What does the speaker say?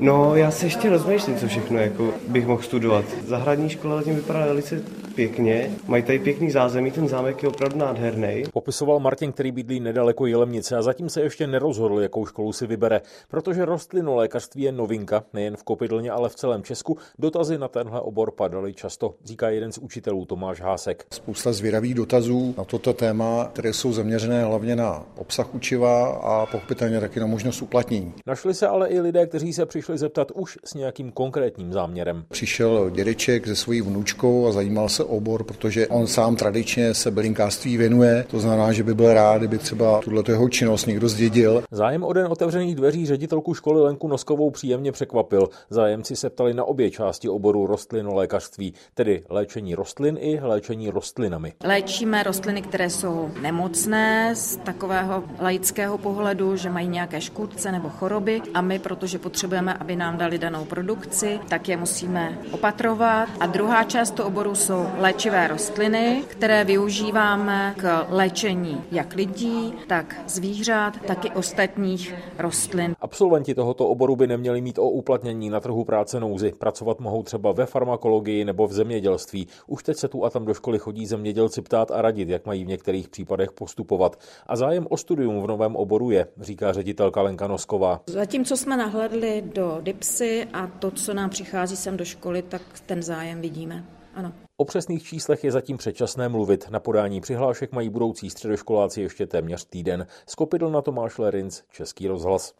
No, já se ještě rozmýšlím, co všechno jako bych mohl studovat. Zahradní škola zatím vypadá velice pěkně, mají tady pěkný zázemí, ten zámek je opravdu nádherný. Popisoval Martin, který bydlí nedaleko Jelemnice a zatím se ještě nerozhodl, jakou školu si vybere, protože rostlinolékařství je novinka, nejen v Kopidlně, ale v celém Česku. Dotazy na tenhle obor padaly často, říká jeden z učitelů Tomáš Hásek. Spousta zvědavých dotazů na toto téma, které jsou zaměřené hlavně na obsah učiva a pochopitelně taky na možnost uplatnění. Našli se ale i lidé, kteří se přišli zeptat už s nějakým konkrétním záměrem. Přišel dědeček se svojí vnučkou a zajímal se obor, protože on sám tradičně se bylinkářství věnuje. To znamená, že by byl rád, kdyby třeba tuhle jeho činnost někdo zdědil. Zájem o den otevřených dveří ředitelku školy Lenku Noskovou příjemně překvapil. Zájemci se ptali na obě části oboru rostlinolékařství, tedy léčení rostlin i léčení rostlinami. Léčíme rostliny, které jsou nemocné z takového laického pohledu, že mají nějaké škůdce nebo choroby a my, protože potřebujeme, aby nám dali danou produkci, tak je musíme opatrovat. A druhá část toho oboru jsou léčivé rostliny, které využíváme k léčení jak lidí, tak zvířat, tak i ostatních rostlin. Absolventi tohoto oboru by neměli mít o uplatnění na trhu práce nouzy. Pracovat mohou třeba ve farmakologii nebo v zemědělství. Už teď se tu a tam do školy chodí zemědělci ptát a radit, jak mají v některých případech postupovat. A zájem o studium v novém oboru je, říká ředitelka Lenka Nosková. Zatímco jsme nahledli do DIPSy a to, co nám přichází sem do školy, tak ten zájem vidíme. Ano. O přesných číslech je zatím předčasné mluvit. Na podání přihlášek mají budoucí středoškoláci ještě téměř týden. Skopidl na Tomáš Lerinc, Český rozhlas.